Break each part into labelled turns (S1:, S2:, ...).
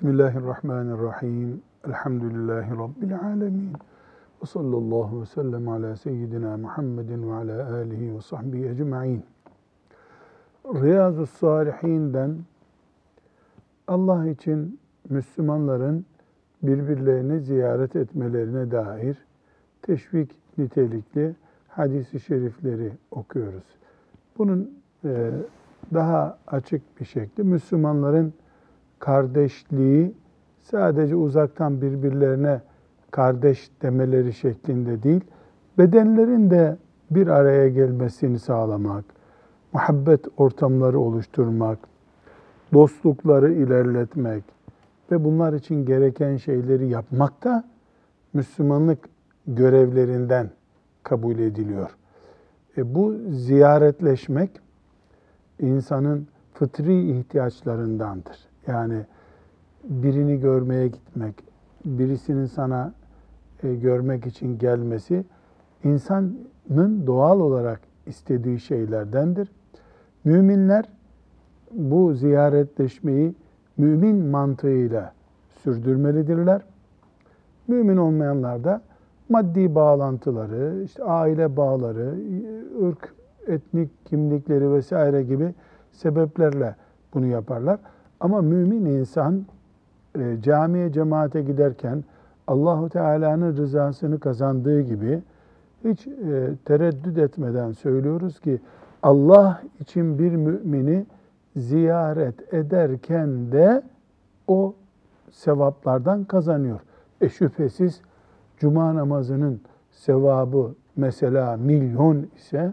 S1: Bismillahirrahmanirrahim. Elhamdülillahi Rabbil alemin. Ve sallallahu ve sellem ala seyyidina Muhammedin ve ala alihi ve sahbihi ecma'in. Riyazu Salihinden Allah için Müslümanların birbirlerini ziyaret etmelerine dair teşvik nitelikli hadisi şerifleri okuyoruz. Bunun e, daha açık bir şekli Müslümanların kardeşliği sadece uzaktan birbirlerine kardeş demeleri şeklinde değil, bedenlerin de bir araya gelmesini sağlamak, muhabbet ortamları oluşturmak, dostlukları ilerletmek ve bunlar için gereken şeyleri yapmak da Müslümanlık görevlerinden kabul ediliyor. E bu ziyaretleşmek insanın fıtri ihtiyaçlarındandır. Yani birini görmeye gitmek, birisinin sana e, görmek için gelmesi insanın doğal olarak istediği şeylerdendir. Müminler bu ziyaretleşmeyi mümin mantığıyla sürdürmelidirler. Mümin olmayanlar da maddi bağlantıları, işte aile bağları, ırk, etnik kimlikleri vesaire gibi sebeplerle bunu yaparlar. Ama mümin insan e, camiye cemaate giderken Allahu Teala'nın rızasını kazandığı gibi hiç e, tereddüt etmeden söylüyoruz ki Allah için bir mümini ziyaret ederken de o sevaplardan kazanıyor. E şüphesiz cuma namazının sevabı mesela milyon ise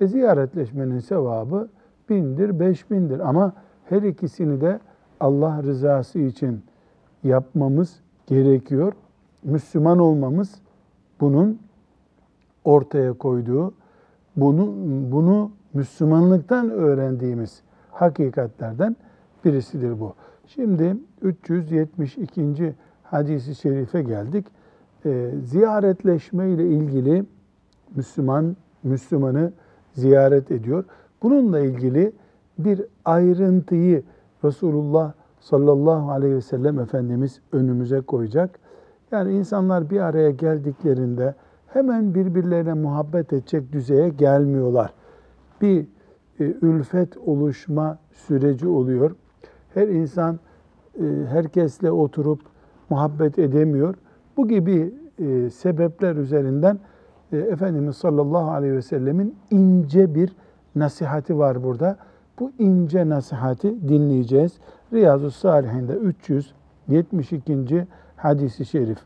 S1: e, ziyaretleşmenin sevabı bindir, beş bindir. Ama her ikisini de Allah rızası için yapmamız gerekiyor. Müslüman olmamız bunun ortaya koyduğu, bunu, bunu Müslümanlıktan öğrendiğimiz hakikatlerden birisidir bu. Şimdi 372. hadisi şerife geldik. Ee, ziyaretleşme ile ilgili Müslüman Müslümanı ziyaret ediyor. Bununla ilgili bir ayrıntıyı Resulullah sallallahu aleyhi ve sellem Efendimiz önümüze koyacak. Yani insanlar bir araya geldiklerinde hemen birbirlerine muhabbet edecek düzeye gelmiyorlar. Bir e, ülfet oluşma süreci oluyor. Her insan e, herkesle oturup muhabbet edemiyor. Bu gibi e, sebepler üzerinden Efendimiz sallallahu aleyhi ve sellemin ince bir nasihati var burada. Bu ince nasihati dinleyeceğiz. Riyazu Salihin'de 372. hadisi şerif.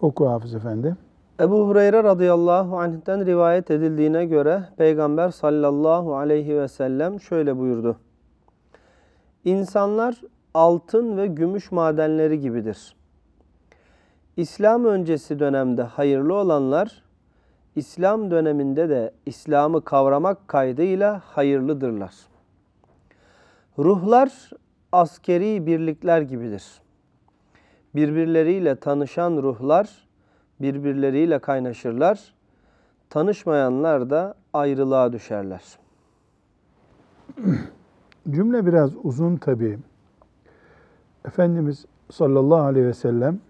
S1: Oku Hafız Efendi.
S2: Ebu Hureyre radıyallahu anh'ten rivayet edildiğine göre Peygamber sallallahu aleyhi ve sellem şöyle buyurdu. İnsanlar altın ve gümüş madenleri gibidir. İslam öncesi dönemde hayırlı olanlar, İslam döneminde de İslam'ı kavramak kaydıyla hayırlıdırlar. Ruhlar askeri birlikler gibidir. Birbirleriyle tanışan ruhlar birbirleriyle kaynaşırlar. Tanışmayanlar da ayrılığa düşerler.
S1: Cümle biraz uzun tabi. Efendimiz sallallahu aleyhi ve sellem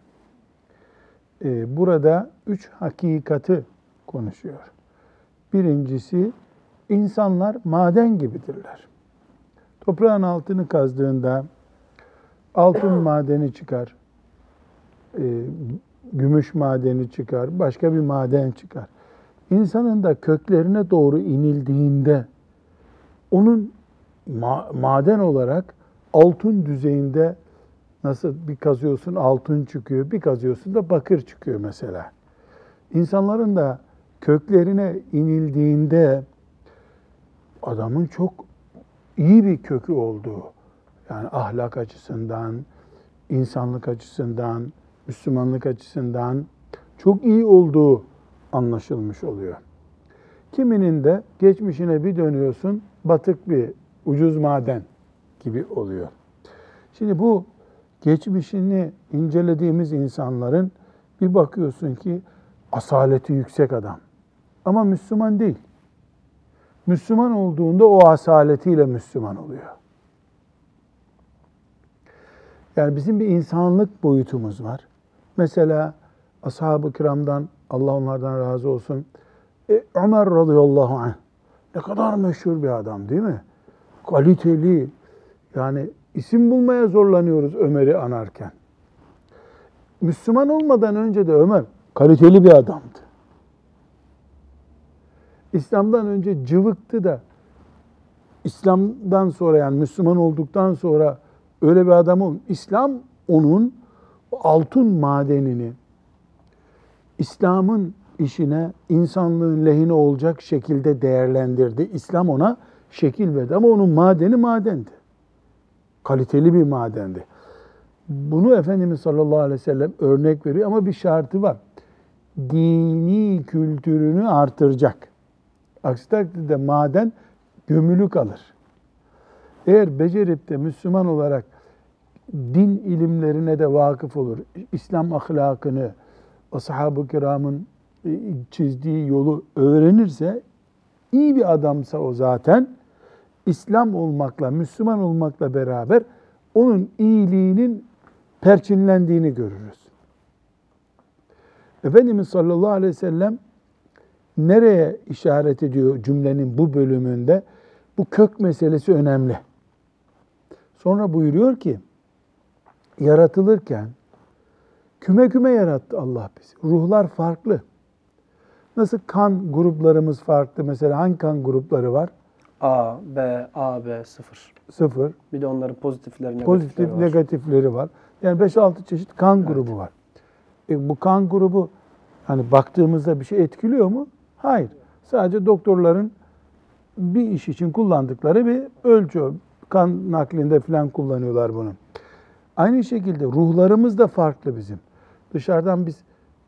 S1: e, burada üç hakikati konuşuyor. Birincisi insanlar maden gibidirler. Toprağın altını kazdığında altın madeni çıkar, e, gümüş madeni çıkar, başka bir maden çıkar. İnsanın da köklerine doğru inildiğinde onun ma- maden olarak altın düzeyinde nasıl bir kazıyorsun altın çıkıyor, bir kazıyorsun da bakır çıkıyor mesela. İnsanların da köklerine inildiğinde adamın çok iyi bir kökü olduğu, yani ahlak açısından, insanlık açısından, Müslümanlık açısından çok iyi olduğu anlaşılmış oluyor. Kiminin de geçmişine bir dönüyorsun, batık bir ucuz maden gibi oluyor. Şimdi bu geçmişini incelediğimiz insanların bir bakıyorsun ki asaleti yüksek adam. Ama Müslüman değil. Müslüman olduğunda o asaletiyle Müslüman oluyor. Yani bizim bir insanlık boyutumuz var. Mesela ashab-ı kiramdan Allah onlardan razı olsun. E, Ömer radıyallahu anh ne kadar meşhur bir adam değil mi? Kaliteli. Yani isim bulmaya zorlanıyoruz Ömer'i anarken. Müslüman olmadan önce de Ömer kaliteli bir adamdı. İslam'dan önce cıvıktı da İslam'dan sonra yani Müslüman olduktan sonra öyle bir adam ol. İslam onun altın madenini İslam'ın işine insanlığın lehine olacak şekilde değerlendirdi. İslam ona şekil verdi ama onun madeni madendi. Kaliteli bir madendi. Bunu Efendimiz sallallahu aleyhi ve sellem örnek veriyor ama bir şartı var. Dini kültürünü artıracak. Aksi takdirde maden gömülü kalır. Eğer becerip de Müslüman olarak din ilimlerine de vakıf olur, İslam ahlakını, ashab-ı kiramın e, çizdiği yolu öğrenirse, iyi bir adamsa o zaten, İslam olmakla, Müslüman olmakla beraber onun iyiliğinin perçinlendiğini görürüz. Efendimiz sallallahu aleyhi ve sellem nereye işaret ediyor cümlenin bu bölümünde? Bu kök meselesi önemli. Sonra buyuruyor ki, yaratılırken küme küme yarattı Allah bizi. Ruhlar farklı. Nasıl kan gruplarımız farklı? Mesela hangi kan grupları var?
S2: A, B, A, B, 0.
S1: Sıfır.
S2: Bir de onların pozitifleri,
S1: Pozitif,
S2: negatifleri var.
S1: negatifleri var. Yani 5-6 çeşit kan grubu var. E, bu kan grubu hani baktığımızda bir şey etkiliyor mu? Hayır. Sadece doktorların bir iş için kullandıkları bir ölçü. Kan naklinde falan kullanıyorlar bunu. Aynı şekilde ruhlarımız da farklı bizim. Dışarıdan biz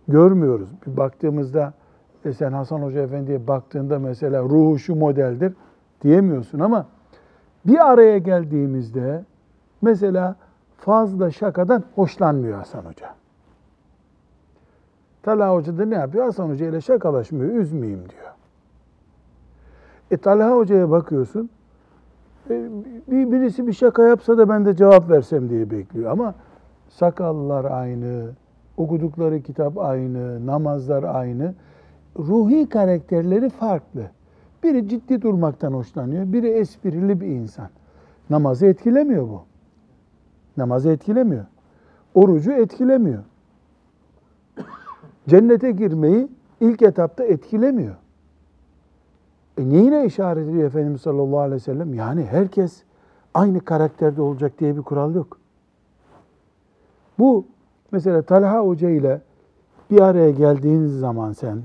S1: görmüyoruz. Bir baktığımızda e sen Hasan Hoca Efendi'ye baktığında mesela ruhu şu modeldir diyemiyorsun ama bir araya geldiğimizde mesela fazla şakadan hoşlanmıyor Hasan Hoca. Talha Hoca da ne yapıyor? Hasan Hoca ile şakalaşmıyor, üzmeyeyim diyor. E Talha Hoca'ya bakıyorsun, e, bir birisi bir şaka yapsa da ben de cevap versem diye bekliyor. Ama sakallar aynı, okudukları kitap aynı, namazlar aynı. Ruhi karakterleri farklı. Biri ciddi durmaktan hoşlanıyor, biri esprili bir insan. Namazı etkilemiyor bu. Namazı etkilemiyor. Orucu etkilemiyor. Cennete girmeyi ilk etapta etkilemiyor. E neyine işaret ediyor Efendimiz sallallahu aleyhi ve sellem? Yani herkes aynı karakterde olacak diye bir kural yok. Bu mesela Talha Hoca ile bir araya geldiğiniz zaman sen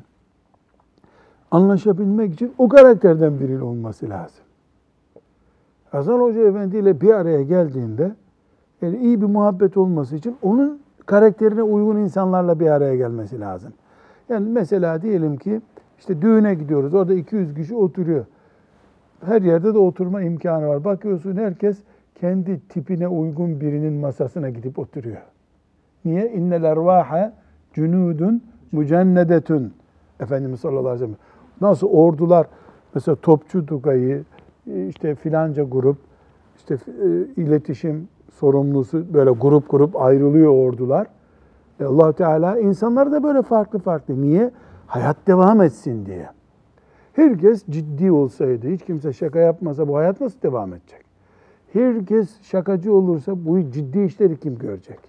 S1: anlaşabilmek için o karakterden birinin olması lazım. Hasan Hoca Efendi ile bir araya geldiğinde yani iyi bir muhabbet olması için onun karakterine uygun insanlarla bir araya gelmesi lazım. Yani mesela diyelim ki işte düğüne gidiyoruz. Orada 200 kişi oturuyor. Her yerde de oturma imkanı var. Bakıyorsun herkes kendi tipine uygun birinin masasına gidip oturuyor. Niye? İnnel ervaha cunudun mücennedetun. Efendimiz sallallahu aleyhi ve sellem. Nasıl ordular mesela Topçu Tugay'ı işte filanca grup işte e, iletişim sorumlusu böyle grup grup ayrılıyor ordular. E allah Teala insanlar da böyle farklı farklı. Niye? Hayat devam etsin diye. Herkes ciddi olsaydı, hiç kimse şaka yapmasa bu hayat nasıl devam edecek? Herkes şakacı olursa bu ciddi işleri kim görecek?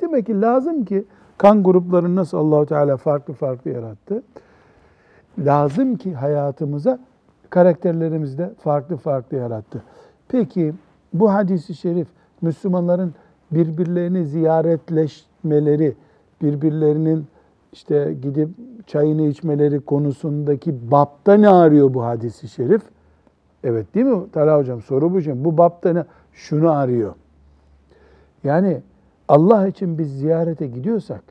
S1: Demek ki lazım ki kan gruplarını nasıl Allahu Teala farklı farklı yarattı. Lazım ki hayatımıza karakterlerimizi de farklı farklı yarattı. Peki bu hadisi şerif Müslümanların birbirlerini ziyaretleşmeleri, birbirlerinin işte gidip çayını içmeleri konusundaki bapta ne arıyor bu hadisi şerif? Evet değil mi Talha Hocam? Soru bu için. Bu bapta ne? Şunu arıyor. Yani Allah için biz ziyarete gidiyorsak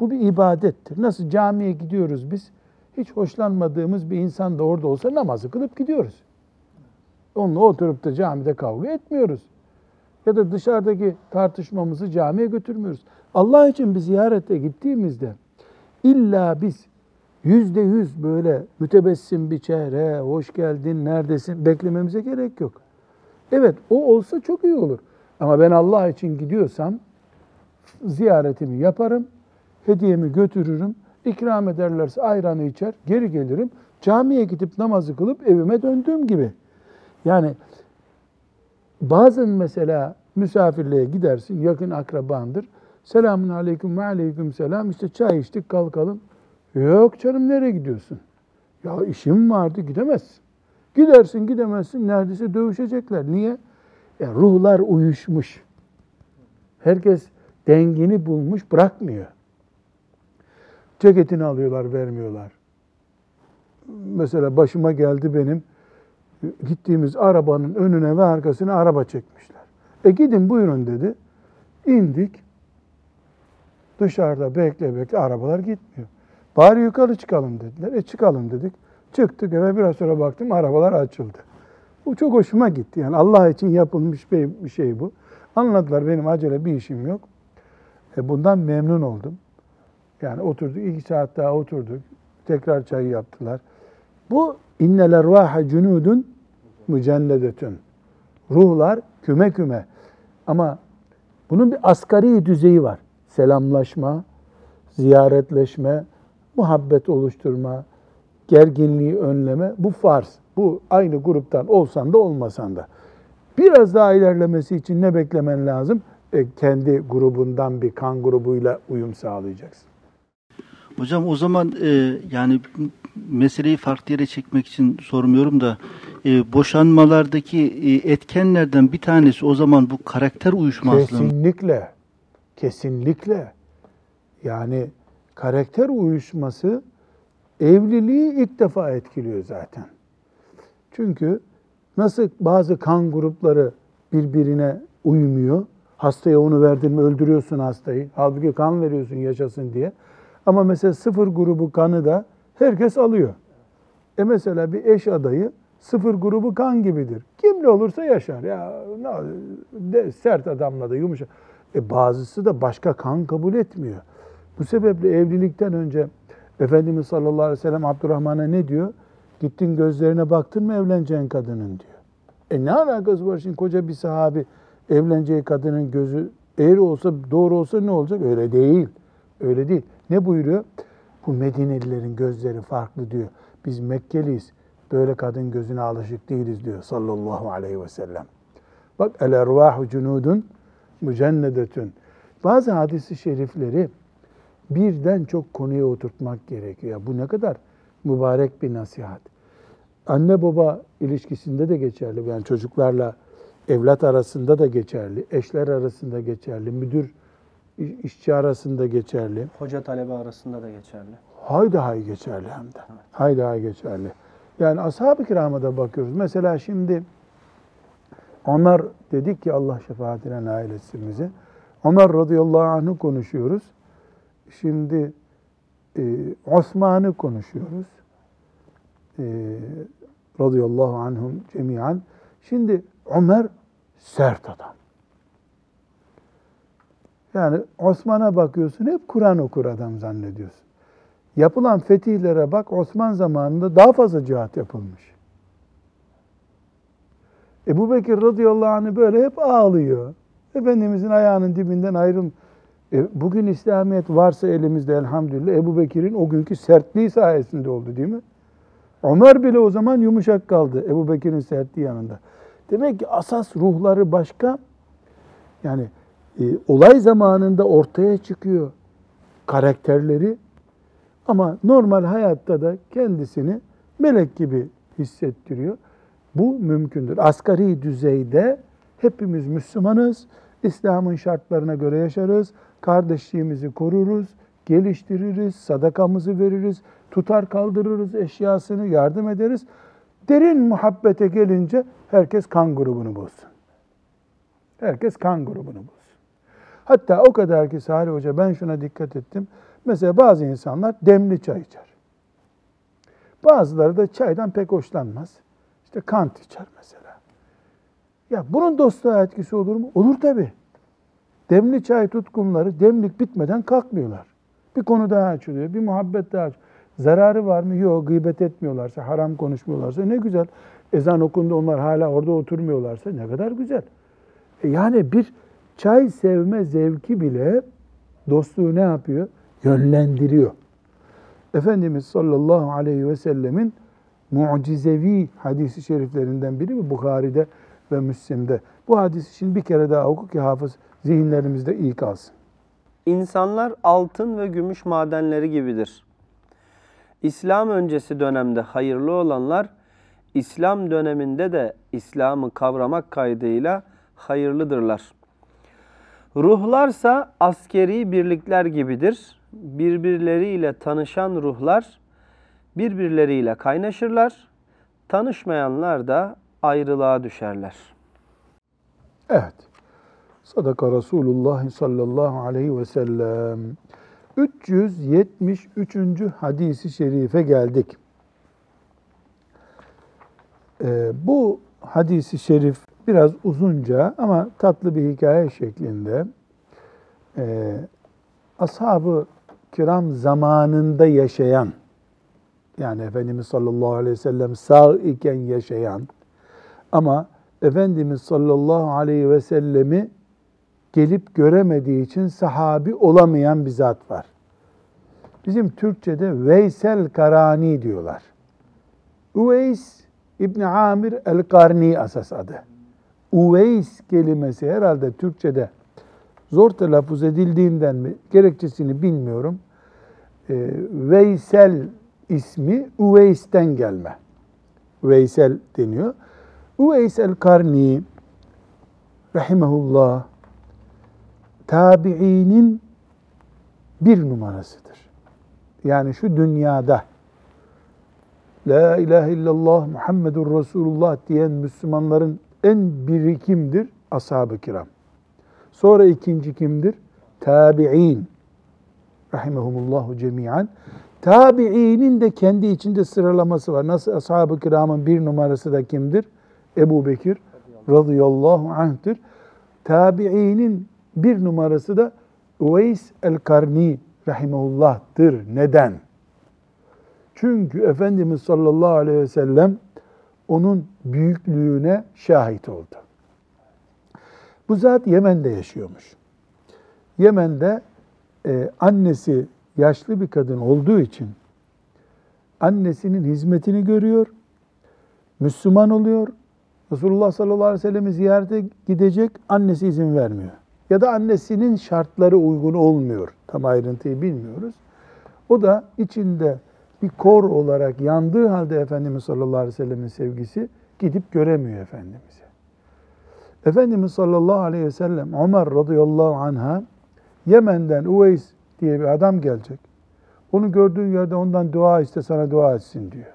S1: bu bir ibadettir. Nasıl camiye gidiyoruz biz? Hiç hoşlanmadığımız bir insan da orada olsa namazı kılıp gidiyoruz. Onunla oturup da camide kavga etmiyoruz. Ya da dışarıdaki tartışmamızı camiye götürmüyoruz. Allah için bir ziyarete gittiğimizde illa biz yüzde yüz böyle mütebessim bir çehre, hoş geldin, neredesin beklememize gerek yok. Evet o olsa çok iyi olur. Ama ben Allah için gidiyorsam ziyaretimi yaparım, hediyemi götürürüm, ikram ederlerse ayranı içer, geri gelirim. Camiye gidip namazı kılıp evime döndüğüm gibi. Yani bazen mesela misafirliğe gidersin, yakın akrabandır. Selamun aleyküm ve aleyküm selam. İşte çay içtik kalkalım. Yok canım nereye gidiyorsun? Ya işim vardı gidemezsin. Gidersin gidemezsin neredeyse dövüşecekler. Niye? Ya ruhlar uyuşmuş. Herkes dengini bulmuş bırakmıyor. Ceketini alıyorlar vermiyorlar. Mesela başıma geldi benim gittiğimiz arabanın önüne ve arkasına araba çekmişler. E gidin buyurun dedi. İndik. Dışarıda bekle bekle arabalar gitmiyor. Bari yukarı çıkalım dediler. E çıkalım dedik. Çıktık eve biraz sonra baktım arabalar açıldı. Bu çok hoşuma gitti. Yani Allah için yapılmış bir, bir şey bu. Anladılar benim acele bir işim yok. E bundan memnun oldum. Yani oturduk, iki saat daha oturduk. Tekrar çay yaptılar. Bu inneler vaha cunudun mücennedetün. Ruhlar küme küme. Ama bunun bir asgari düzeyi var. Selamlaşma, ziyaretleşme, muhabbet oluşturma, gerginliği önleme bu farz. Bu aynı gruptan olsan da olmasan da. Biraz daha ilerlemesi için ne beklemen lazım? E, kendi grubundan bir kan grubuyla uyum sağlayacaksın.
S3: Hocam o zaman e, yani meseleyi farklı yere çekmek için sormuyorum da e, boşanmalardaki e, etkenlerden bir tanesi o zaman bu karakter uyuşmazlığı.
S1: Kesinlikle. Kesinlikle. Yani karakter uyuşması evliliği ilk defa etkiliyor zaten. Çünkü nasıl bazı kan grupları birbirine uymuyor. Hastaya onu verdin mi öldürüyorsun hastayı. Halbuki kan veriyorsun yaşasın diye. Ama mesela sıfır grubu kanı da herkes alıyor. E mesela bir eş adayı sıfır grubu kan gibidir. Kimle olursa yaşar. Ya ne, de, sert adamla da yumuşak. E bazısı da başka kan kabul etmiyor. Bu sebeple evlilikten önce Efendimiz sallallahu aleyhi ve sellem Abdurrahman'a ne diyor? Gittin gözlerine baktın mı evleneceğin kadının diyor. E ne alakası var şimdi koca bir sahabi evleneceği kadının gözü eğri olsa doğru olsa ne olacak? Öyle değil. Öyle değil. Ne buyuruyor? Bu Medinelilerin gözleri farklı diyor. Biz Mekkeliyiz. Böyle kadın gözüne alışık değiliz diyor sallallahu aleyhi ve sellem. Bak el ervahu cunudun mücennedetün. Bazı hadisi şerifleri birden çok konuya oturtmak gerekiyor. Bu ne kadar mübarek bir nasihat. Anne baba ilişkisinde de geçerli. Yani çocuklarla evlat arasında da geçerli. Eşler arasında geçerli. Müdür işçi arasında geçerli.
S2: Hoca talebe arasında da geçerli.
S1: Haydi hay geçerli hem de. Haydi hay geçerli. Yani ashab-ı kirama da bakıyoruz. Mesela şimdi Ömer dedik ki Allah şefaatine nail etsin bizi. Ömer radıyallahu anh'ı konuşuyoruz. Şimdi e, Osman'ı konuşuyoruz. E, radıyallahu anhum cemiyan. Şimdi Ömer sert adam. Yani Osman'a bakıyorsun hep Kur'an okur adam zannediyorsun. Yapılan fetihlere bak Osman zamanında daha fazla cihat yapılmış. Ebu Bekir radıyallahu anh böyle hep ağlıyor. Efendimizin ayağının dibinden ayrıl. E, bugün İslamiyet varsa elimizde elhamdülillah Ebu Bekir'in o günkü sertliği sayesinde oldu değil mi? Ömer bile o zaman yumuşak kaldı Ebu Bekir'in sertliği yanında. Demek ki asas ruhları başka. Yani e, olay zamanında ortaya çıkıyor karakterleri ama normal hayatta da kendisini melek gibi hissettiriyor. Bu mümkündür. Asgari düzeyde hepimiz Müslümanız. İslam'ın şartlarına göre yaşarız. Kardeşliğimizi koruruz, geliştiririz, sadakamızı veririz, tutar kaldırırız eşyasını, yardım ederiz. Derin muhabbete gelince herkes kan grubunu bulsun. Herkes kan grubunu bulsun. Hatta o kadar ki Salih Hoca ben şuna dikkat ettim. Mesela bazı insanlar demli çay içer. Bazıları da çaydan pek hoşlanmaz. İşte kant içer mesela. Ya bunun dostluğa etkisi olur mu? Olur tabi. Demli çay tutkunları demlik bitmeden kalkmıyorlar. Bir konu daha açılıyor, bir muhabbet daha açılıyor. Zararı var mı? Yok. Gıybet etmiyorlarsa, haram konuşmuyorlarsa ne güzel. Ezan okundu onlar hala orada oturmuyorlarsa ne kadar güzel. E yani bir çay sevme zevki bile Dostluğu ne yapıyor? Yönlendiriyor. Efendimiz sallallahu aleyhi ve sellemin mucizevi hadisi şeriflerinden biri mi Bukhari'de ve Müslim'de. Bu hadis için bir kere daha oku ki hafız zihinlerimizde iyi kalsın.
S2: İnsanlar altın ve gümüş madenleri gibidir. İslam öncesi dönemde hayırlı olanlar, İslam döneminde de İslam'ı kavramak kaydıyla hayırlıdırlar. Ruhlarsa askeri birlikler gibidir. Birbirleriyle tanışan ruhlar birbirleriyle kaynaşırlar. Tanışmayanlar da ayrılığa düşerler.
S1: Evet. Sadaka Resulullah sallallahu aleyhi ve sellem. 373. hadisi şerife geldik. Ee, bu hadisi şerif biraz uzunca ama tatlı bir hikaye şeklinde. Ee, ashab-ı kiram zamanında yaşayan, yani Efendimiz sallallahu aleyhi ve sellem sağ iken yaşayan ama Efendimiz sallallahu aleyhi ve sellemi gelip göremediği için sahabi olamayan bir zat var. Bizim Türkçe'de Veysel Karani diyorlar. Uveys İbni Amir el-Karni asas adı. Uveys kelimesi herhalde Türkçe'de zor telaffuz edildiğinden mi gerekçesini bilmiyorum. Ee, Veysel ismi Uveys'ten gelme. Veysel deniyor. Uveys el-Karni rahimehullah tabiinin bir numarasıdır. Yani şu dünyada La ilahe illallah Muhammedur Resulullah diyen Müslümanların en biri kimdir? Ashab-ı kiram. Sonra ikinci kimdir? Tabi'in. Rahimehumullahu cemiyen. Tabi'inin de kendi içinde sıralaması var. Nasıl ashab-ı kiramın bir numarası da kimdir? Ebu Bekir radıyallahu anh'tır. Tabi'inin bir numarası da Uveys el-Karni rahimehullah'tır. Neden? Çünkü Efendimiz sallallahu aleyhi ve sellem onun büyüklüğüne şahit oldu. Bu zat Yemen'de yaşıyormuş. Yemen'de e, annesi yaşlı bir kadın olduğu için annesinin hizmetini görüyor, Müslüman oluyor. Resulullah sallallahu aleyhi ve sellem'i ziyarete gidecek, annesi izin vermiyor. Ya da annesinin şartları uygun olmuyor. Tam ayrıntıyı bilmiyoruz. O da içinde bir kor olarak yandığı halde Efendimiz sallallahu aleyhi ve sellemin sevgisi gidip göremiyor Efendimiz'i. Efendimiz sallallahu aleyhi ve sellem Ömer radıyallahu anha Yemen'den Uveys diye bir adam gelecek. Onu gördüğün yerde ondan dua iste sana dua etsin diyor.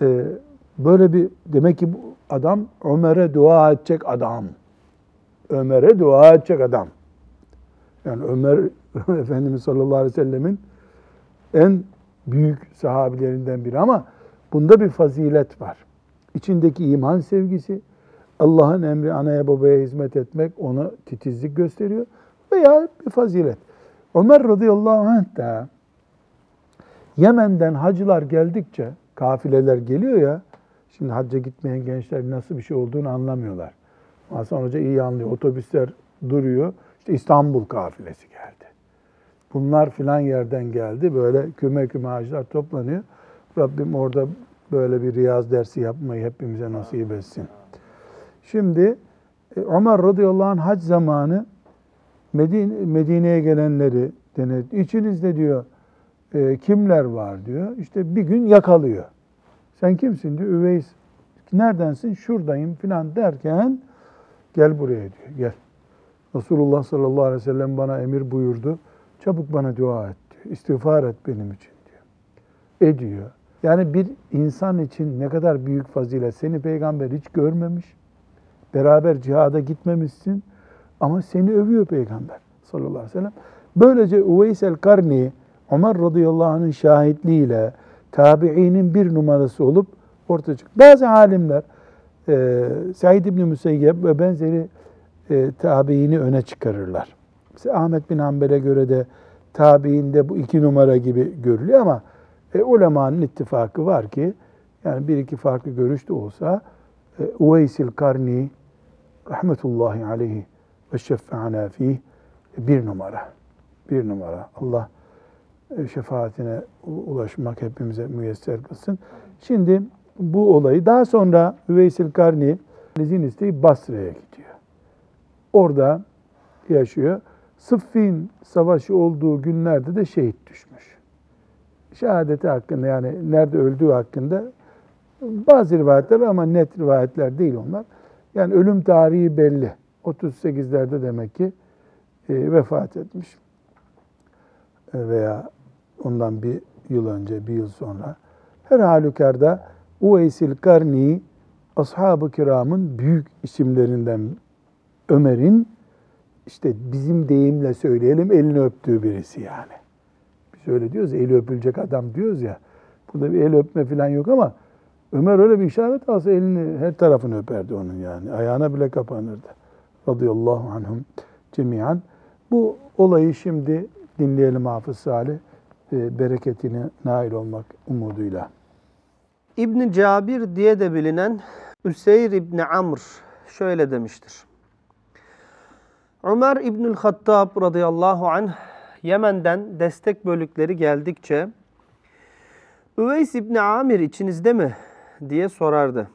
S1: Ee, böyle bir demek ki bu adam Ömer'e dua edecek adam. Ömer'e dua edecek adam. Yani Ömer Efendimiz sallallahu aleyhi ve sellemin en büyük sahabilerinden biri ama bunda bir fazilet var. İçindeki iman sevgisi, Allah'ın emri anaya babaya hizmet etmek ona titizlik gösteriyor veya bir fazilet. Ömer radıyallahu anh da Yemen'den hacılar geldikçe kafileler geliyor ya şimdi hacca gitmeyen gençler nasıl bir şey olduğunu anlamıyorlar. Hasan Hoca iyi anlıyor. Otobüsler duruyor. İşte İstanbul kafilesi geldi. Bunlar filan yerden geldi. Böyle küme küme hacılar toplanıyor. Rabbim orada böyle bir riyaz dersi yapmayı hepimize nasip etsin. Şimdi e, Ömer radıyallahu anh hac zamanı Medine, Medine'ye gelenleri denedi. İçinizde diyor e, kimler var diyor. İşte bir gün yakalıyor. Sen kimsin diyor. Üveys. Neredensin? Şuradayım filan derken gel buraya diyor. Gel. Resulullah sallallahu aleyhi ve sellem bana emir buyurdu. Çabuk bana dua et diyor. İstiğfar et benim için diyor. Ediyor. Yani bir insan için ne kadar büyük fazilet. Seni peygamber hiç görmemiş. Beraber cihada gitmemişsin. Ama seni övüyor peygamber sallallahu aleyhi ve sellem. Böylece Uveys el-Karni, Ömer radıyallahu anh'ın şahitliğiyle tabiinin bir numarası olup ortaya çıktı. Bazı alimler e, Said İbni Müseyyep ve benzeri e, tabiini öne çıkarırlar. Mesela Ahmet bin Hanbel'e göre de tabiinde bu iki numara gibi görülüyor ama e, ulemanın ittifakı var ki yani bir iki farklı görüş de olsa e, Uveysil Karni rahmetullahi aleyhi ve şeffe'ana fih bir numara. Bir numara. Allah e, şefaatine ulaşmak hepimize müyesser kılsın. Şimdi bu olayı daha sonra Üveysil Karni izin isteyip Basra'ya gidiyor. Orada yaşıyor. Sıffin savaşı olduğu günlerde de şehit düşmüş. Şehadeti hakkında yani nerede öldüğü hakkında bazı rivayetler ama net rivayetler değil onlar. Yani ölüm tarihi belli. 38'lerde demek ki e, vefat etmiş. E, veya ondan bir yıl önce, bir yıl sonra. Her halükarda Uveysil Karni ashab-ı kiramın büyük isimlerinden Ömer'in işte bizim deyimle söyleyelim elini öptüğü birisi yani. Biz öyle diyoruz eli öpülecek adam diyoruz ya. Burada bir el öpme falan yok ama Ömer öyle bir işaret alsa elini her tarafını öperdi onun yani. Ayağına bile kapanırdı. Radıyallahu anhum cemiyan. Bu olayı şimdi dinleyelim Hafız Salih. E, bereketine nail olmak umuduyla.
S2: İbn Cabir diye de bilinen Üseyr İbni Amr şöyle demiştir. Ömer İbnül Hattab radıyallahu anh Yemen'den destek bölükleri geldikçe Üveys İbni Amir içinizde mi diye sorardı.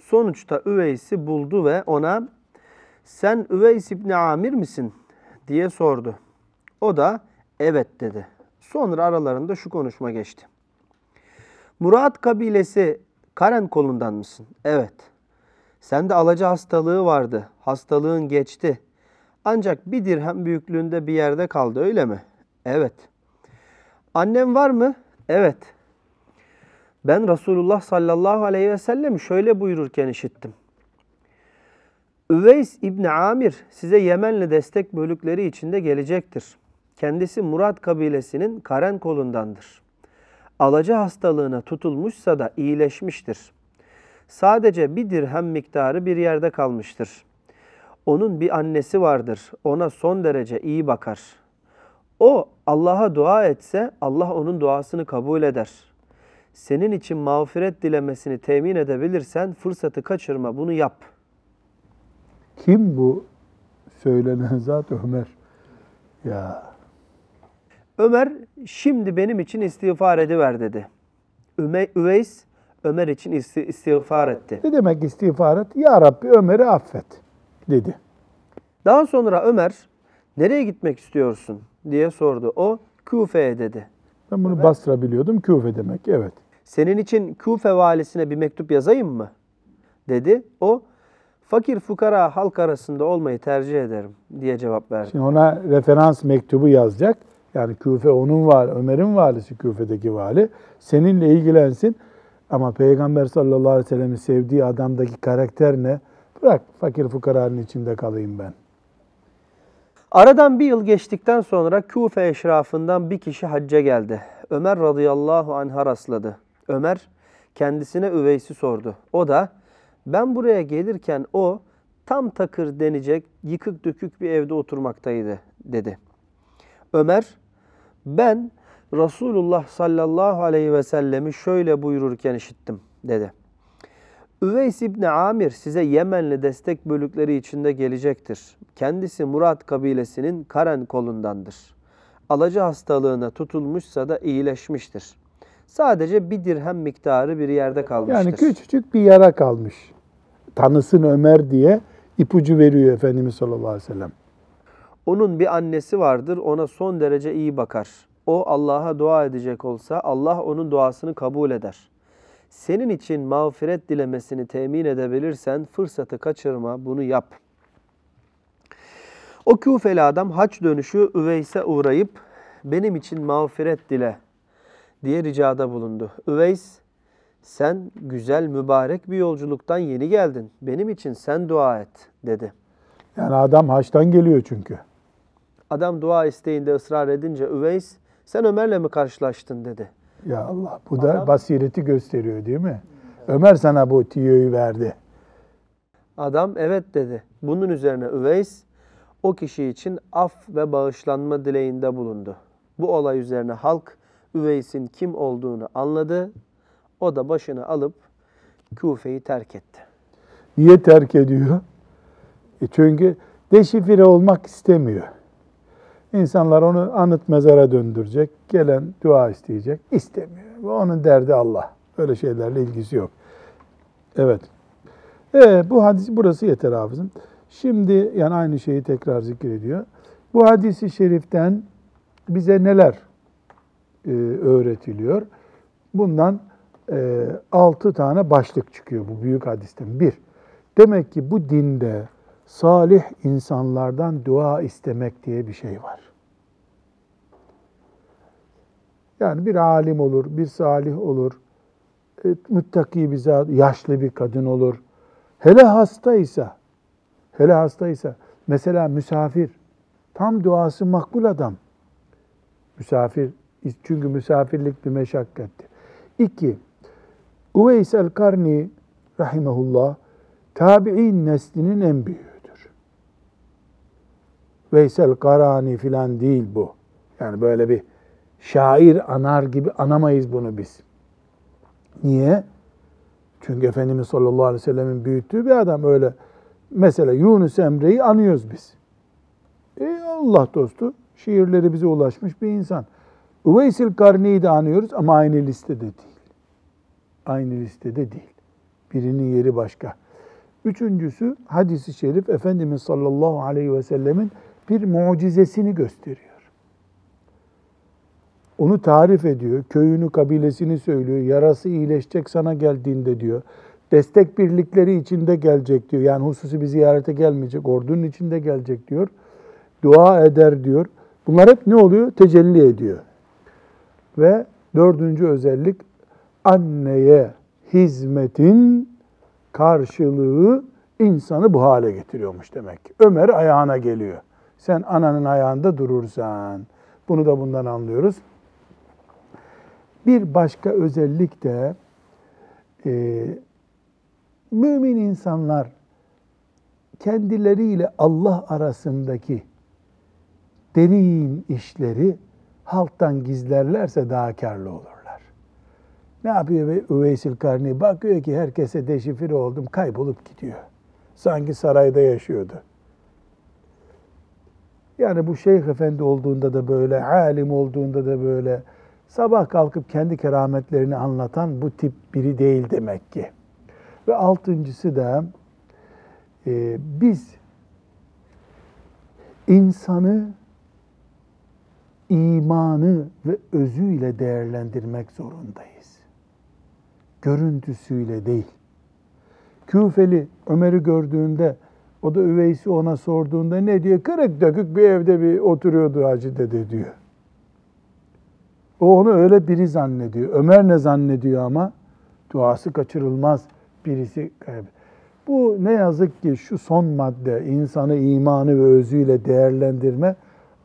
S2: Sonuçta Üveys'i buldu ve ona sen Üveys İbni Amir misin diye sordu. O da evet dedi. Sonra aralarında şu konuşma geçti. Murat kabilesi Karen kolundan mısın? Evet. Sende alaca hastalığı vardı. Hastalığın geçti. Ancak bir dirhem büyüklüğünde bir yerde kaldı öyle mi? Evet. Annem var mı? Evet. Ben Resulullah sallallahu aleyhi ve sellem şöyle buyururken işittim. Üveys İbni Amir size Yemenli destek bölükleri içinde gelecektir. Kendisi Murat kabilesinin Karen kolundandır. Alaca hastalığına tutulmuşsa da iyileşmiştir. Sadece bir dirhem miktarı bir yerde kalmıştır. Onun bir annesi vardır. Ona son derece iyi bakar. O Allah'a dua etse Allah onun duasını kabul eder. Senin için mağfiret dilemesini temin edebilirsen fırsatı kaçırma bunu yap.
S1: Kim bu söylenen zat Ömer? Ya
S2: Ömer şimdi benim için istiğfar ediver dedi. Üme, Üveys Ömer için isti- istiğfar etti.
S1: ne demek istiğfar et? Ya Rabbi Ömer'i affet dedi.
S2: Daha sonra Ömer nereye gitmek istiyorsun diye sordu. O Küfe'ye dedi.
S1: Ben bunu Basra biliyordum. Küfe demek. Evet.
S2: Senin için Küfe valisine bir mektup yazayım mı? dedi. O fakir fukara halk arasında olmayı tercih ederim diye cevap verdi.
S1: Şimdi ona referans mektubu yazacak. Yani Küfe onun var, Ömer'in valisi Küfe'deki vali. Seninle ilgilensin. Ama Peygamber sallallahu aleyhi ve sellem'in sevdiği adamdaki karakter ne? Bırak fakir fukaranın içinde kalayım ben.
S2: Aradan bir yıl geçtikten sonra Küfe eşrafından bir kişi hacca geldi. Ömer radıyallahu anh'a rastladı. Ömer kendisine Üveys'i sordu. O da ben buraya gelirken o tam takır denecek yıkık dökük bir evde oturmaktaydı dedi. Ömer ben Resulullah sallallahu aleyhi ve sellemi şöyle buyururken işittim dedi. Üveys İbni Amir size Yemenli destek bölükleri içinde gelecektir. Kendisi Murat kabilesinin Karen kolundandır. Alaca hastalığına tutulmuşsa da iyileşmiştir. Sadece bir dirhem miktarı bir yerde kalmıştır.
S1: Yani küçücük bir yara kalmış. Tanısın Ömer diye ipucu veriyor Efendimiz sallallahu aleyhi ve sellem.
S2: Onun bir annesi vardır, ona son derece iyi bakar. O Allah'a dua edecek olsa Allah onun duasını kabul eder. Senin için mağfiret dilemesini temin edebilirsen fırsatı kaçırma, bunu yap. O Küfeli adam haç dönüşü Üveys'e uğrayıp benim için mağfiret dile diye ricada bulundu. Üveys sen güzel mübarek bir yolculuktan yeni geldin. Benim için sen dua et dedi.
S1: Yani adam haçtan geliyor çünkü.
S2: Adam dua isteğinde ısrar edince Üveys sen Ömer'le mi karşılaştın dedi.
S1: Ya Allah bu da
S2: Adam-
S1: basireti gösteriyor değil mi? Ömer sana bu tiyoyu verdi.
S2: Adam evet dedi. Bunun üzerine Üveys o kişi için af ve bağışlanma dileğinde bulundu. Bu olay üzerine halk Üveys'in kim olduğunu anladı. O da başını alıp Küfe'yi terk etti.
S1: Niye terk ediyor? E çünkü deşifre olmak istemiyor. İnsanlar onu anıt mezara döndürecek. Gelen dua isteyecek. İstemiyor. Ve onun derdi Allah. Öyle şeylerle ilgisi yok. Evet. Ee, bu hadis burası yeter hafızım. Şimdi yani aynı şeyi tekrar zikrediyor. Bu hadisi şeriften bize neler e, öğretiliyor? Bundan e, altı tane başlık çıkıyor bu büyük hadisten. Bir, demek ki bu dinde salih insanlardan dua istemek diye bir şey var. Yani bir alim olur, bir salih olur, e, müttaki bir zat, yaşlı bir kadın olur. Hele hastaysa, hele hastaysa, mesela misafir, tam duası makbul adam. Misafir, çünkü misafirlik bir meşakkattir. İki, Uveys el-Karni rahimahullah, tabi'in neslinin en büyüğüdür. Veysel Karani filan değil bu. Yani böyle bir şair anar gibi anamayız bunu biz. Niye? Çünkü Efendimiz sallallahu aleyhi ve sellemin büyüttüğü bir adam öyle. Mesela Yunus Emre'yi anıyoruz biz. E Allah dostu, şiirleri bize ulaşmış bir insan. Üveysil Karni'yi de anıyoruz ama aynı listede değil. Aynı listede değil. Birinin yeri başka. Üçüncüsü hadisi şerif Efendimiz sallallahu aleyhi ve sellemin bir mucizesini gösteriyor. Onu tarif ediyor, köyünü, kabilesini söylüyor, yarası iyileşecek sana geldiğinde diyor. Destek birlikleri içinde gelecek diyor. Yani hususi bir ziyarete gelmeyecek, ordunun içinde gelecek diyor. Dua eder diyor. Bunlar hep ne oluyor? Tecelli ediyor. Ve dördüncü özellik anneye hizmetin karşılığı insanı bu hale getiriyormuş demek. Ömer ayağına geliyor. Sen ananın ayağında durursan. Bunu da bundan anlıyoruz. Bir başka özellik de e, mümin insanlar kendileriyle Allah arasındaki derin işleri halktan gizlerlerse daha karlı olurlar. Ne yapıyor Üveysil Karni? Bakıyor ki herkese deşifre oldum, kaybolup gidiyor. Sanki sarayda yaşıyordu. Yani bu şeyh efendi olduğunda da böyle, alim olduğunda da böyle, sabah kalkıp kendi kerametlerini anlatan bu tip biri değil demek ki. Ve altıncısı da e, biz insanı imanı ve özüyle değerlendirmek zorundayız. Görüntüsüyle değil. Küfeli Ömer'i gördüğünde o da üveysi ona sorduğunda ne diyor? Kırık dökük bir evde bir oturuyordu Hacı dede diyor. O onu öyle biri zannediyor. Ömer ne zannediyor ama? Duası kaçırılmaz birisi kaybeder. Bu ne yazık ki şu son madde insanı imanı ve özüyle değerlendirme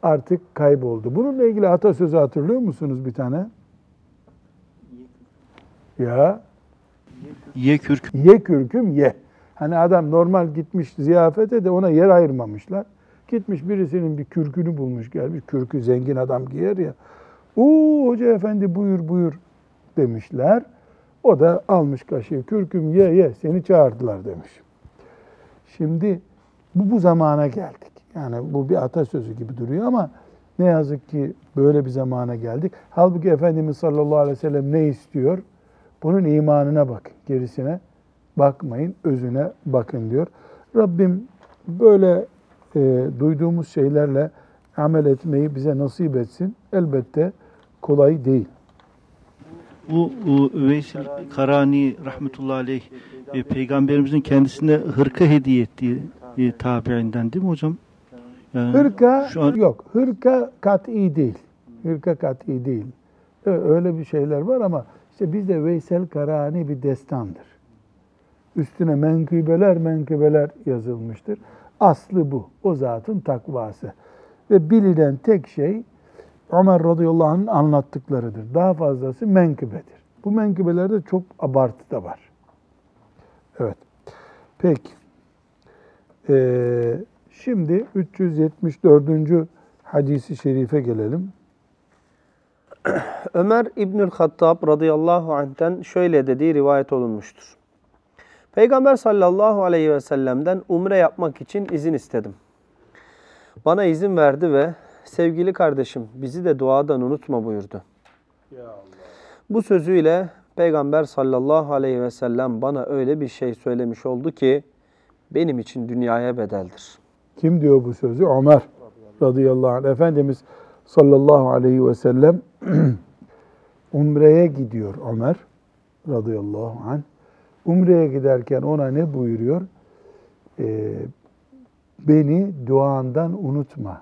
S1: artık kayboldu. Bununla ilgili atasözü hatırlıyor musunuz bir tane? Ya
S3: Ye kürk.
S1: ye kürküm ye. Hani adam normal gitmiş ziyafete de ona yer ayırmamışlar. Gitmiş birisinin bir kürkünü bulmuş gelmiş. Kürkü zengin adam giyer ya. Oo hoca efendi buyur buyur demişler. O da almış kaşığı kürküm ye ye seni çağırdılar demiş. Şimdi bu bu zamana geldik. Yani bu bir atasözü gibi duruyor ama ne yazık ki böyle bir zamana geldik. Halbuki Efendimiz sallallahu aleyhi ve sellem ne istiyor? Bunun imanına bak, gerisine bakmayın, özüne bakın diyor. Rabbim böyle e, duyduğumuz şeylerle amel etmeyi bize nasip etsin. Elbette kolay değil.
S3: Bu Üveysel Karani rahmetullahi aleyh e, peygamberimizin kendisine hırka hediye ettiği e, tabiinden değil mi hocam? Yani
S1: Hırka
S3: şu an-
S1: yok. Hırka kat'i değil. Hırka kat'i değil. Öyle bir şeyler var ama işte bizde Veysel Karani bir destandır. Üstüne menkıbeler menkıbeler yazılmıştır. Aslı bu. O zatın takvası. Ve bilinen tek şey Ömer radıyallahu anh'ın anlattıklarıdır. Daha fazlası menkıbedir. Bu menkıbelerde çok abartı da var. Evet. Peki. Ee, şimdi 374. hadisi şerife gelelim.
S2: Ömer İbnül Hattab radıyallahu anh'ten şöyle dediği rivayet olunmuştur. Peygamber sallallahu aleyhi ve sellem'den umre yapmak için izin istedim. Bana izin verdi ve sevgili kardeşim bizi de duadan unutma buyurdu. Bu sözüyle Peygamber sallallahu aleyhi ve sellem bana öyle bir şey söylemiş oldu ki benim için dünyaya bedeldir.
S1: Kim diyor bu sözü? Ömer radıyallahu anh. Efendimiz sallallahu aleyhi ve sellem Umre'ye gidiyor Ömer radıyallahu anh. Umre'ye giderken ona ne buyuruyor? Ee, beni duandan unutma.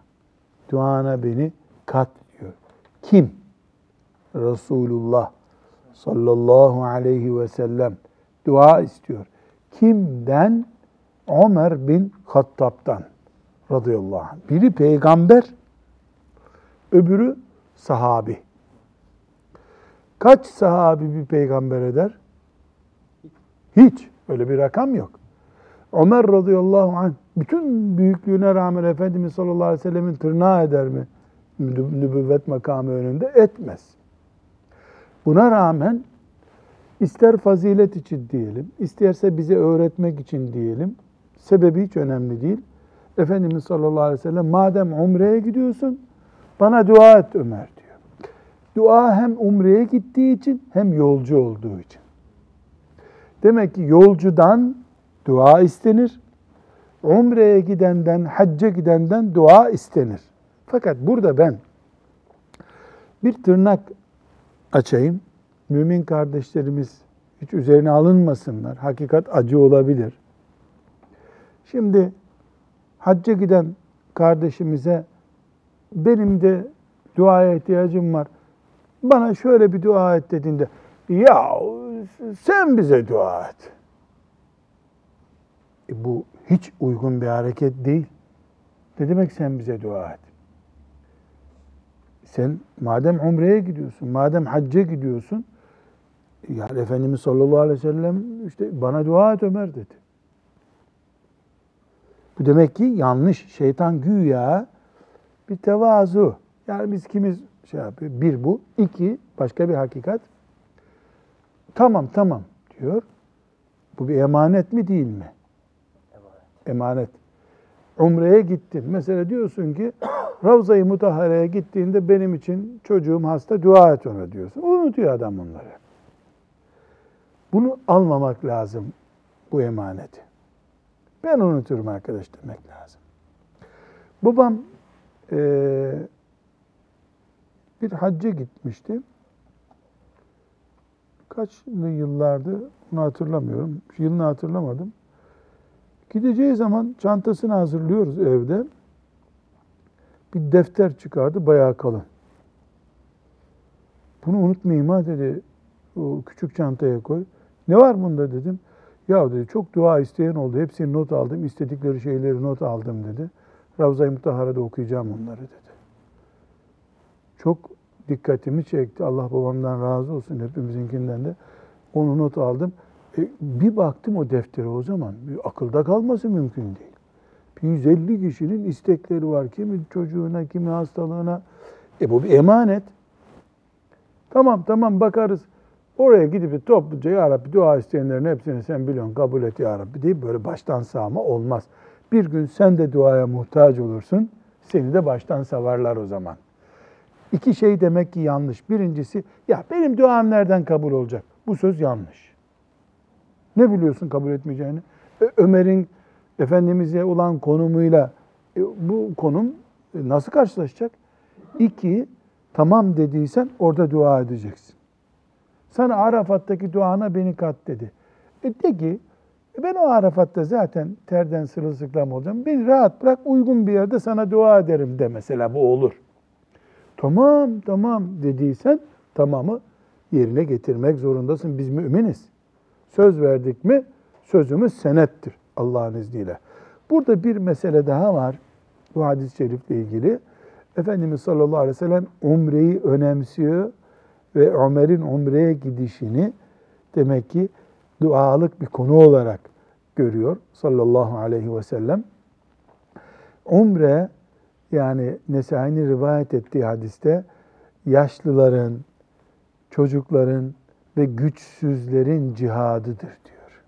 S1: Duana beni kat diyor. Kim? Resulullah sallallahu aleyhi ve sellem dua istiyor. Kimden? Ömer bin Hattab'dan radıyallahu anh. Biri peygamber, öbürü sahabi. Kaç sahabi bir peygamber eder? Hiç. Öyle bir rakam yok. Ömer radıyallahu anh bütün büyüklüğüne rağmen Efendimiz sallallahu aleyhi ve sellemin tırnağı eder mi? Nübü- Nübüvvet makamı önünde etmez. Buna rağmen ister fazilet için diyelim, isterse bize öğretmek için diyelim, sebebi hiç önemli değil. Efendimiz sallallahu aleyhi ve sellem madem umreye gidiyorsun bana dua et Ömer diyor. Dua hem umreye gittiği için hem yolcu olduğu için. Demek ki yolcudan dua istenir. Umreye gidenden, hacca gidenden dua istenir. Fakat burada ben bir tırnak açayım. Mümin kardeşlerimiz hiç üzerine alınmasınlar. Hakikat acı olabilir. Şimdi hacca giden kardeşimize benim de duaya ihtiyacım var. Bana şöyle bir dua et dediğinde ya sen bize dua et. E bu hiç uygun bir hareket değil. Ne demek sen bize dua et? Sen madem umreye gidiyorsun, madem hacca gidiyorsun, yani Efendimiz sallallahu aleyhi ve sellem işte bana dua et Ömer dedi. Bu demek ki yanlış. Şeytan güya bir tevazu. Yani biz kimiz şey yapıyor? Bir bu. iki başka bir hakikat. Tamam tamam diyor. Bu bir emanet mi değil mi? Emanet. Umre'ye gittin. Mesela diyorsun ki Ravza-i Mutahhare'ye gittiğinde benim için çocuğum hasta dua et ona diyorsun. Unutuyor adam onları. Bunu almamak lazım bu emaneti. Ben unuturum arkadaş demek lazım. Babam eee, bir hacca gitmişti. Kaçlı yıllardı onu hatırlamıyorum. Yılını hatırlamadım. Gideceği zaman çantasını hazırlıyoruz evde. Bir defter çıkardı bayağı kalın. Bunu unutmayayım ha dedi. O küçük çantaya koy. Ne var bunda dedim. Ya dedi çok dua isteyen oldu. Hepsini not aldım. istedikleri şeyleri not aldım dedi. Ravza-i Mutahhara'da okuyacağım onları dedi. Çok dikkatimi çekti. Allah babamdan razı olsun hepimizinkinden de. Onu not aldım. E, bir baktım o deftere o zaman. Bir akılda kalması mümkün değil. Bir 150 kişinin istekleri var. Kimi çocuğuna, kimi hastalığına. E bu bir emanet. Tamam tamam bakarız. Oraya gidip topluca ya Rabbi dua isteyenlerin hepsini sen biliyorsun kabul et ya Rabbi deyip böyle baştan sağma olmaz. Bir gün sen de duaya muhtaç olursun. Seni de baştan savarlar o zaman. İki şey demek ki yanlış. Birincisi ya benim duam nereden kabul olacak? Bu söz yanlış. Ne biliyorsun kabul etmeyeceğini? Ömer'in Efendimiz'e olan konumuyla e, bu konum e, nasıl karşılaşacak? İki, tamam dediysen orada dua edeceksin. Sana Arafat'taki duana beni kat dedi. E de ki e ben o Arafat'ta zaten terden sırılsıklam olacağım. Beni rahat bırak uygun bir yerde sana dua ederim de mesela bu olur. Tamam tamam dediysen tamamı yerine getirmek zorundasın. Biz müminiz. Söz verdik mi sözümüz senettir Allah'ın izniyle. Burada bir mesele daha var bu hadis-i şerifle ilgili. Efendimiz sallallahu aleyhi ve sellem umreyi önemsiyor ve Ömer'in umreye gidişini demek ki dualık bir konu olarak görüyor sallallahu aleyhi ve sellem. Umre yani Nesai'nin rivayet ettiği hadiste yaşlıların, çocukların ve güçsüzlerin cihadıdır diyor.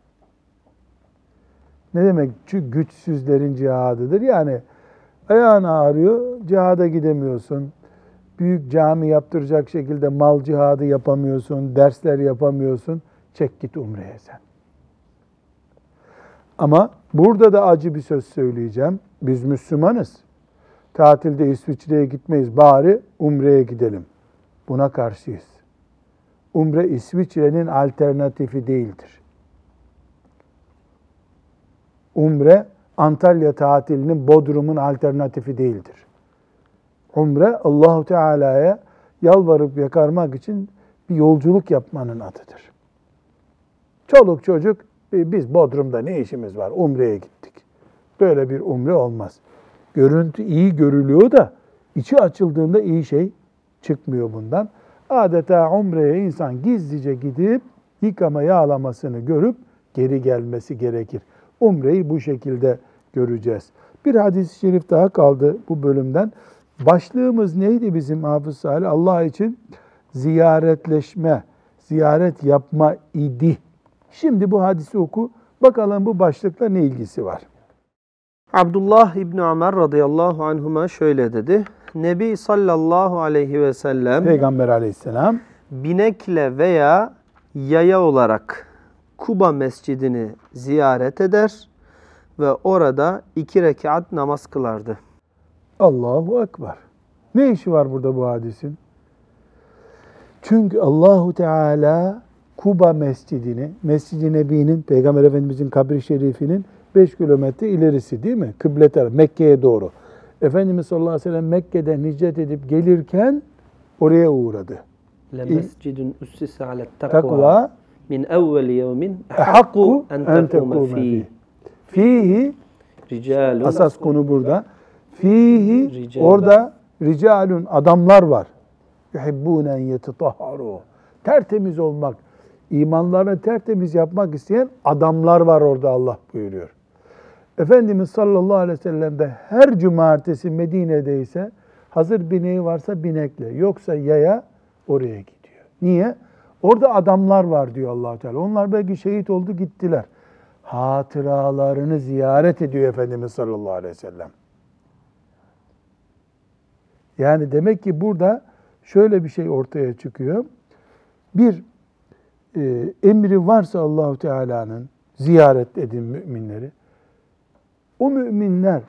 S1: Ne demek şu güçsüzlerin cihadıdır? Yani ayağın ağrıyor, cihada gidemiyorsun. Büyük cami yaptıracak şekilde mal cihadı yapamıyorsun, dersler yapamıyorsun. Çek git umreye sen. Ama burada da acı bir söz söyleyeceğim. Biz Müslümanız. Tatilde İsviçre'ye gitmeyiz. Bari umreye gidelim. Buna karşıyız. Umre İsviçre'nin alternatifi değildir. Umre Antalya tatilinin Bodrum'un alternatifi değildir. Umre Allahu Teala'ya yalvarıp yakarmak için bir yolculuk yapmanın adıdır. Çoluk çocuk "E, biz Bodrum'da ne işimiz var? Umre'ye gittik. Böyle bir umre olmaz. Görüntü iyi görülüyor da içi açıldığında iyi şey çıkmıyor bundan. Adeta umreye insan gizlice gidip yıkama yağlamasını görüp geri gelmesi gerekir. Umreyi bu şekilde göreceğiz. Bir hadis-i şerif daha kaldı bu bölümden. Başlığımız neydi bizim Hafız Salih? Allah için ziyaretleşme, ziyaret yapma idi. Şimdi bu hadisi oku. Bakalım bu başlıkla ne ilgisi var?
S2: Abdullah İbni Ömer radıyallahu anhuma şöyle dedi. Nebi sallallahu aleyhi ve sellem
S1: Peygamber aleyhisselam
S2: binekle veya yaya olarak Kuba mescidini ziyaret eder ve orada iki rekat namaz kılardı.
S1: Allahu Ekber. Ne işi var burada bu hadisin? Çünkü Allahu Teala Kuba Mescidini, Mescid-i Nebi'nin, Peygamber Efendimizin kabri şerifinin 5 kilometre ilerisi değil mi? Kıble tarafı, Mekke'ye doğru. Efendimiz sallallahu aleyhi ve sellem Mekke'den hicret edip gelirken oraya uğradı.
S2: لَمَسْجِدٌ اُسِّسَ عَلَى التَّقْوَى
S1: Takva
S2: min evveli yevmin
S1: ehakku
S2: ehakku
S1: en
S2: en
S1: tekume
S2: tekume
S1: fihi.
S2: fîh.
S1: Fihi
S2: Ricalun
S1: asas konu burada. Fihi
S2: Rical.
S1: orada ricalun adamlar var. Yuhibbûne en yetetahharu. Tertemiz olmak, imanlarını tertemiz yapmak isteyen adamlar var orada Allah buyuruyor. Efendimiz sallallahu aleyhi ve sellem de her cumartesi Medine'deyse hazır bineği varsa binekle yoksa yaya oraya gidiyor. Niye? Orada adamlar var diyor allah Teala. Onlar belki şehit oldu gittiler. Hatıralarını ziyaret ediyor Efendimiz sallallahu aleyhi ve sellem. Yani demek ki burada şöyle bir şey ortaya çıkıyor. Bir e, emri varsa Allahu Teala'nın ziyaret edin müminleri. O müminler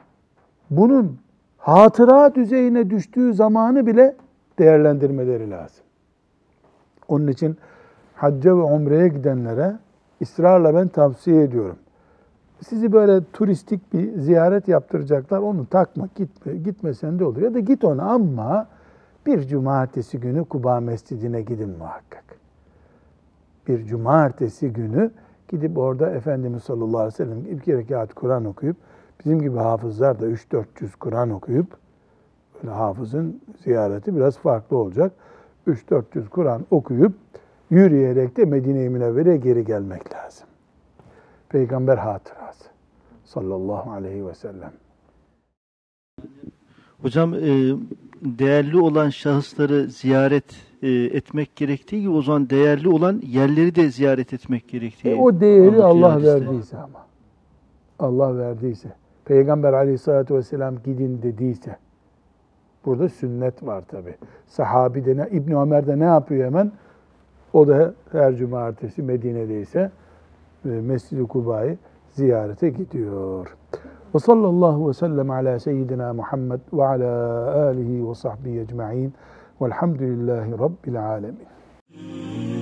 S1: bunun hatıra düzeyine düştüğü zamanı bile değerlendirmeleri lazım. Onun için hacca ve umreye gidenlere ısrarla ben tavsiye ediyorum. Sizi böyle turistik bir ziyaret yaptıracaklar. Onu takma, gitme, gitmesen de olur. Ya da git ona ama bir cumartesi günü Kuba Mescidi'ne gidin muhakkak. Bir cumartesi günü gidip orada Efendimiz sallallahu aleyhi ve sellem iki rekat Kur'an okuyup bizim gibi hafızlar da 3-400 Kur'an okuyup böyle hafızın ziyareti biraz farklı olacak. 3-400 Kur'an okuyup yürüyerek de Medine-i Münevvere'ye geri gelmek lazım. Peygamber hatırası sallallahu aleyhi ve sellem.
S3: Hocam e, değerli olan şahısları ziyaret e, etmek gerektiği gibi o zaman değerli olan yerleri de ziyaret etmek gerektiği.
S1: E, o değeri Allah verdiyse ama. Allah verdiyse. Peygamber aleyhissalatü vesselam gidin dediyse. Burada sünnet var tabi. Sahabi de ne, İbni Ömer de ne yapıyor hemen? O da her cumartesi Medine'deyse e, Mescid-i Kuba'yı ziyarete gidiyor. Ve sallallahu ve sellem ala seyyidina Muhammed ve ala alihi ve sahbihi ecma'in velhamdülillahi rabbil alemin.